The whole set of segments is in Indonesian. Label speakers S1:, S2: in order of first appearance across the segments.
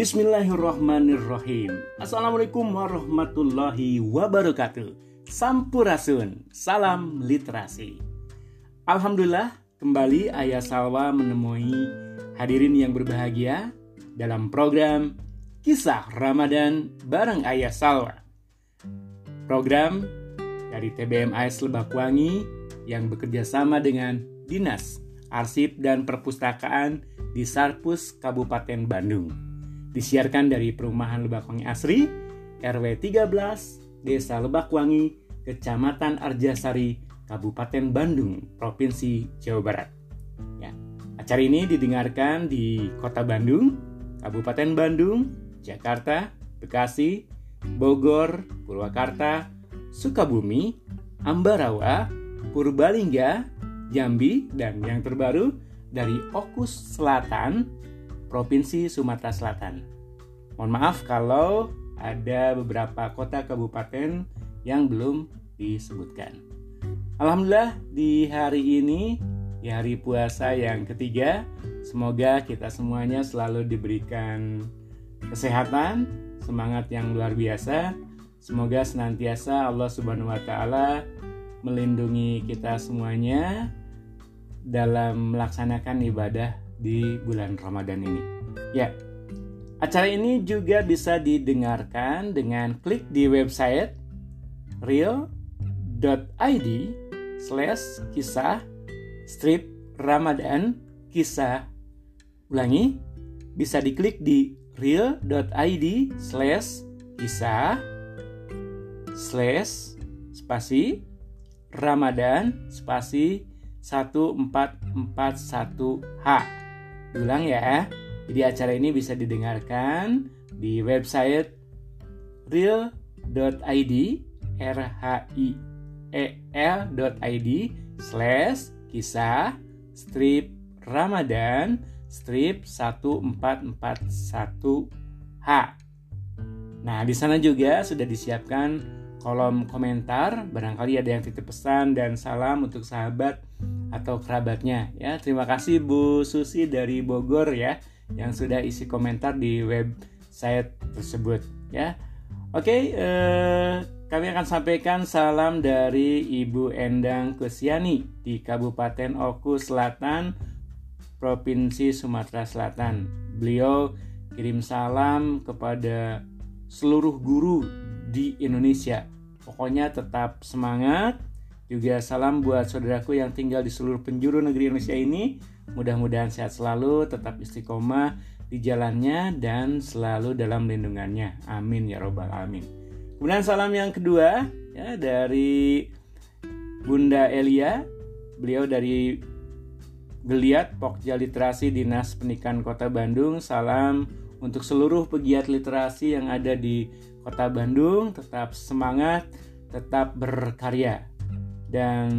S1: Bismillahirrahmanirrahim. Assalamualaikum warahmatullahi wabarakatuh. Sampurasun, salam literasi. Alhamdulillah, kembali Ayah Salwa menemui hadirin yang berbahagia dalam program Kisah Ramadan bareng Ayah Salwa. Program dari TBMAS Lebakwangi yang bekerja sama dengan Dinas Arsip dan Perpustakaan di Sarpus Kabupaten Bandung disiarkan dari Perumahan Lebakwangi Asri, RW 13, Desa Lebakwangi, Kecamatan Arjasari, Kabupaten Bandung, Provinsi Jawa Barat. Ya, acara ini didengarkan di Kota Bandung, Kabupaten Bandung, Jakarta, Bekasi, Bogor, Purwakarta, Sukabumi, Ambarawa, Purbalingga, Jambi, dan yang terbaru dari Okus Selatan, Provinsi Sumatera Selatan. Mohon maaf kalau ada beberapa kota kabupaten yang belum disebutkan. Alhamdulillah di hari ini, di hari puasa yang ketiga, semoga kita semuanya selalu diberikan kesehatan, semangat yang luar biasa. Semoga senantiasa Allah Subhanahu wa taala melindungi kita semuanya dalam melaksanakan ibadah di bulan Ramadan ini. Ya, acara ini juga bisa didengarkan dengan klik di website real.id slash kisah strip Ramadan kisah. Ulangi, bisa diklik di real.id slash kisah slash spasi Ramadan spasi 1441H. Ulang ya. Jadi acara ini bisa didengarkan di website real.id r h i e l.id slash kisah strip Ramadan strip 1441H. Nah, di sana juga sudah disiapkan kolom komentar, barangkali ada yang titip pesan dan salam untuk sahabat atau kerabatnya ya. Terima kasih Bu Susi dari Bogor ya yang sudah isi komentar di website tersebut ya. Oke, eh, kami akan sampaikan salam dari Ibu Endang Kusiani di Kabupaten Oku Selatan, Provinsi Sumatera Selatan. Beliau kirim salam kepada seluruh guru di Indonesia. Pokoknya tetap semangat, juga salam buat saudaraku yang tinggal di seluruh penjuru negeri Indonesia ini. Mudah-mudahan sehat selalu, tetap istiqomah di jalannya dan selalu dalam lindungannya. Amin ya robbal alamin. Kemudian salam yang kedua ya dari Bunda Elia. Beliau dari Geliat Pokja Literasi Dinas Pendidikan Kota Bandung. Salam untuk seluruh pegiat literasi yang ada di Kota Bandung. Tetap semangat, tetap berkarya. Dan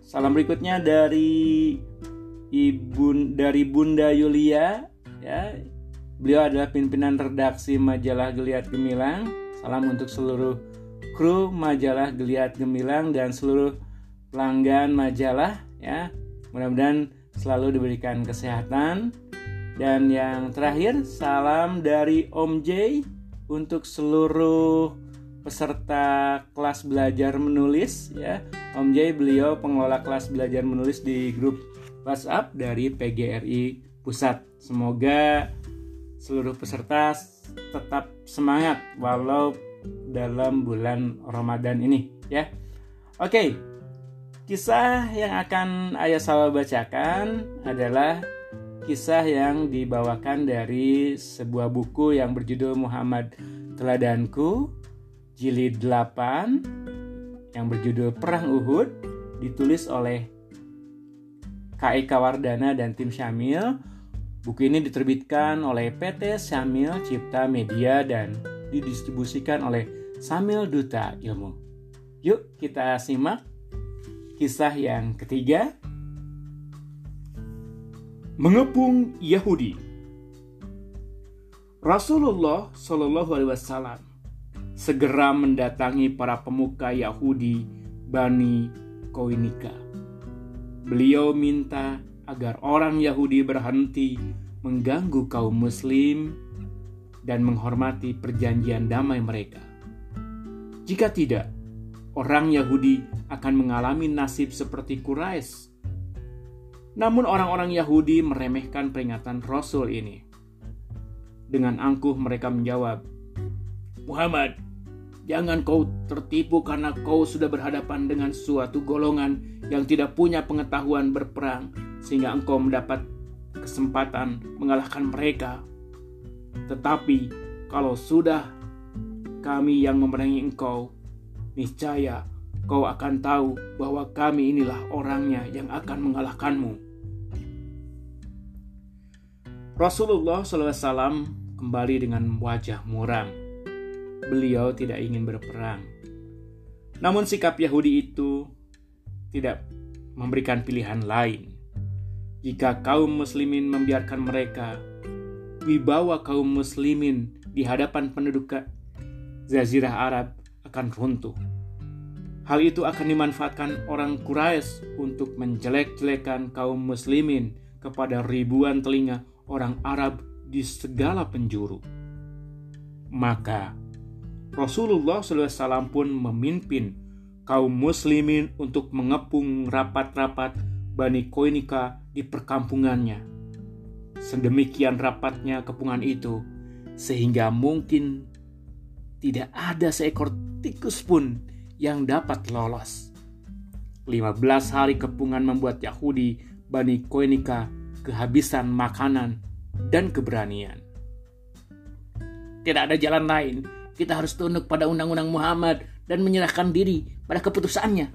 S1: salam berikutnya dari ibu dari Bunda Yulia ya. Beliau adalah pimpinan redaksi majalah Geliat Gemilang. Salam untuk seluruh kru majalah Geliat Gemilang dan seluruh pelanggan majalah ya. Mudah-mudahan selalu diberikan kesehatan. Dan yang terakhir, salam dari Om J untuk seluruh peserta kelas belajar menulis ya. Om Jay beliau pengelola kelas belajar menulis di grup WhatsApp dari PGRI Pusat. Semoga seluruh peserta tetap semangat walau dalam bulan Ramadan ini ya. Oke. Kisah yang akan Ayah Salwa bacakan adalah kisah yang dibawakan dari sebuah buku yang berjudul Muhammad Teladanku jilid 8 yang berjudul Perang Uhud ditulis oleh K.E. Kawardana dan tim Syamil. Buku ini diterbitkan oleh PT Syamil Cipta Media dan didistribusikan oleh Samil Duta Ilmu. Yuk kita simak kisah yang ketiga. Mengepung Yahudi. Rasulullah Shallallahu Alaihi Wasallam segera mendatangi para pemuka Yahudi Bani Koinika. Beliau minta agar orang Yahudi berhenti mengganggu kaum muslim dan menghormati perjanjian damai mereka. Jika tidak, orang Yahudi akan mengalami nasib seperti Quraisy. Namun orang-orang Yahudi meremehkan peringatan Rasul ini. Dengan angkuh mereka menjawab, Muhammad, jangan kau tertipu karena kau sudah berhadapan dengan suatu golongan yang tidak punya pengetahuan berperang sehingga engkau mendapat kesempatan mengalahkan mereka. Tetapi kalau sudah kami yang memerangi engkau, niscaya kau akan tahu bahwa kami inilah orangnya yang akan mengalahkanmu. Rasulullah SAW kembali dengan wajah muram. Beliau tidak ingin berperang. Namun sikap Yahudi itu tidak memberikan pilihan lain. Jika kaum muslimin membiarkan mereka, wibawa kaum muslimin di hadapan penduduk Zazirah Arab akan runtuh. Hal itu akan dimanfaatkan orang Quraisy untuk menjelek-jelekan kaum muslimin kepada ribuan telinga orang Arab di segala penjuru. Maka Rasulullah SAW pun memimpin kaum muslimin untuk mengepung rapat-rapat Bani Koinika di perkampungannya. Sedemikian rapatnya kepungan itu, sehingga mungkin tidak ada seekor tikus pun yang dapat lolos. 15 hari kepungan membuat Yahudi Bani Koinika kehabisan makanan dan keberanian. Tidak ada jalan lain, kita harus tunduk pada undang-undang Muhammad dan menyerahkan diri pada keputusannya.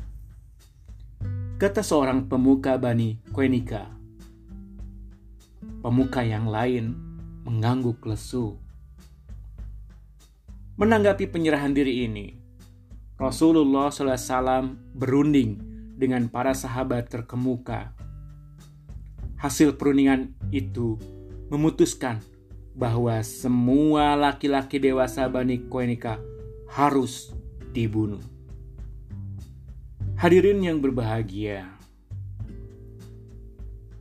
S1: Kata seorang pemuka Bani Koinika. Pemuka yang lain mengangguk lesu Menanggapi penyerahan diri ini, Rasulullah SAW berunding dengan para sahabat terkemuka. Hasil perundingan itu memutuskan bahwa semua laki-laki dewasa Bani Koenika harus dibunuh. Hadirin yang berbahagia,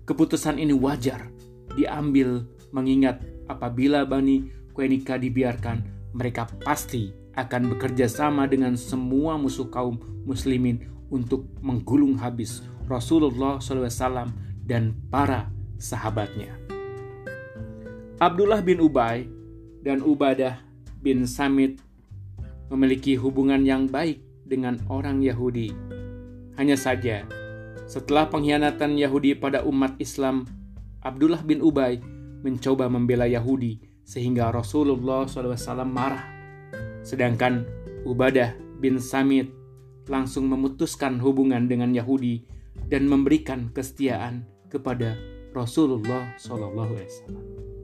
S1: keputusan ini wajar diambil mengingat apabila Bani Koenika dibiarkan mereka pasti akan bekerja sama dengan semua musuh kaum muslimin untuk menggulung habis Rasulullah SAW dan para sahabatnya. Abdullah bin Ubay dan Ubadah bin Samit memiliki hubungan yang baik dengan orang Yahudi. Hanya saja, setelah pengkhianatan Yahudi pada umat Islam, Abdullah bin Ubay mencoba membela Yahudi sehingga Rasulullah SAW marah. Sedangkan Ubadah bin Samit langsung memutuskan hubungan dengan Yahudi dan memberikan kesetiaan kepada Rasulullah SAW.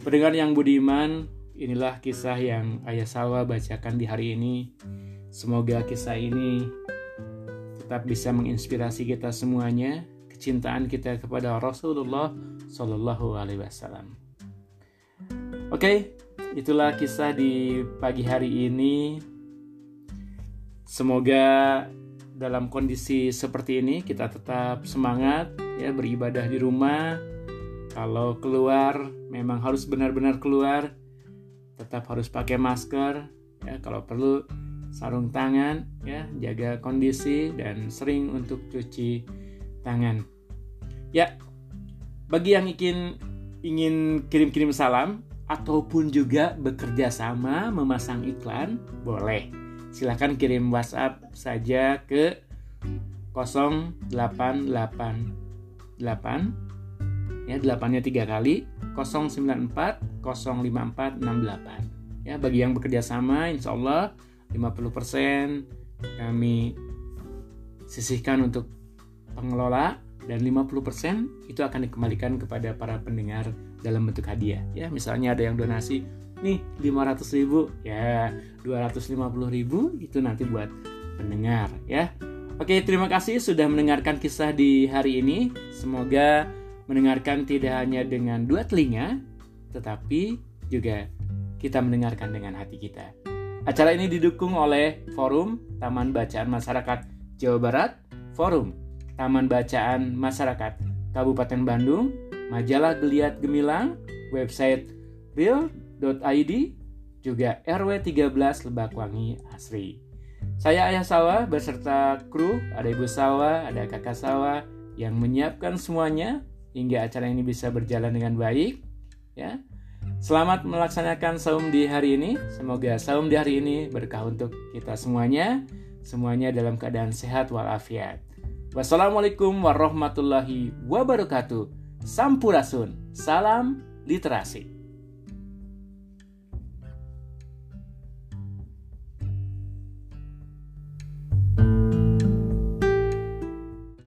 S1: Pendengar yang budiman, inilah kisah yang Ayah Sawa bacakan di hari ini. Semoga kisah ini tetap bisa menginspirasi kita semuanya, kecintaan kita kepada Rasulullah Shallallahu Alaihi Wasallam. Oke, itulah kisah di pagi hari ini. Semoga dalam kondisi seperti ini kita tetap semangat ya beribadah di rumah. Kalau keluar memang harus benar-benar keluar, tetap harus pakai masker ya kalau perlu sarung tangan ya, jaga kondisi dan sering untuk cuci tangan. Ya, bagi yang ingin ingin kirim-kirim salam ataupun juga bekerja sama memasang iklan, boleh. Silahkan kirim WhatsApp saja ke 0888 ya 8-nya 3 kali 094 054 68 ya bagi yang bekerja sama insya Allah 50% kami sisihkan untuk pengelola dan 50% itu akan dikembalikan kepada para pendengar dalam bentuk hadiah. Ya misalnya ada yang donasi nih 500 ribu ya 250 ribu itu nanti buat pendengar. Ya oke terima kasih sudah mendengarkan kisah di hari ini. Semoga mendengarkan tidak hanya dengan dua telinga tetapi juga kita mendengarkan dengan hati kita acara ini didukung oleh forum Taman Bacaan Masyarakat Jawa Barat forum Taman Bacaan Masyarakat Kabupaten Bandung majalah Geliat Gemilang, website Real www.id juga RW 13 Lebakwangi Asri. Saya Ayah Sawah beserta kru, ada Ibu Sawah, ada Kakak Sawah yang menyiapkan semuanya hingga acara ini bisa berjalan dengan baik. Ya, Selamat melaksanakan saum di hari ini. Semoga saum di hari ini berkah untuk kita semuanya. Semuanya dalam keadaan sehat walafiat. Wassalamualaikum warahmatullahi wabarakatuh. Sampurasun. Salam literasi.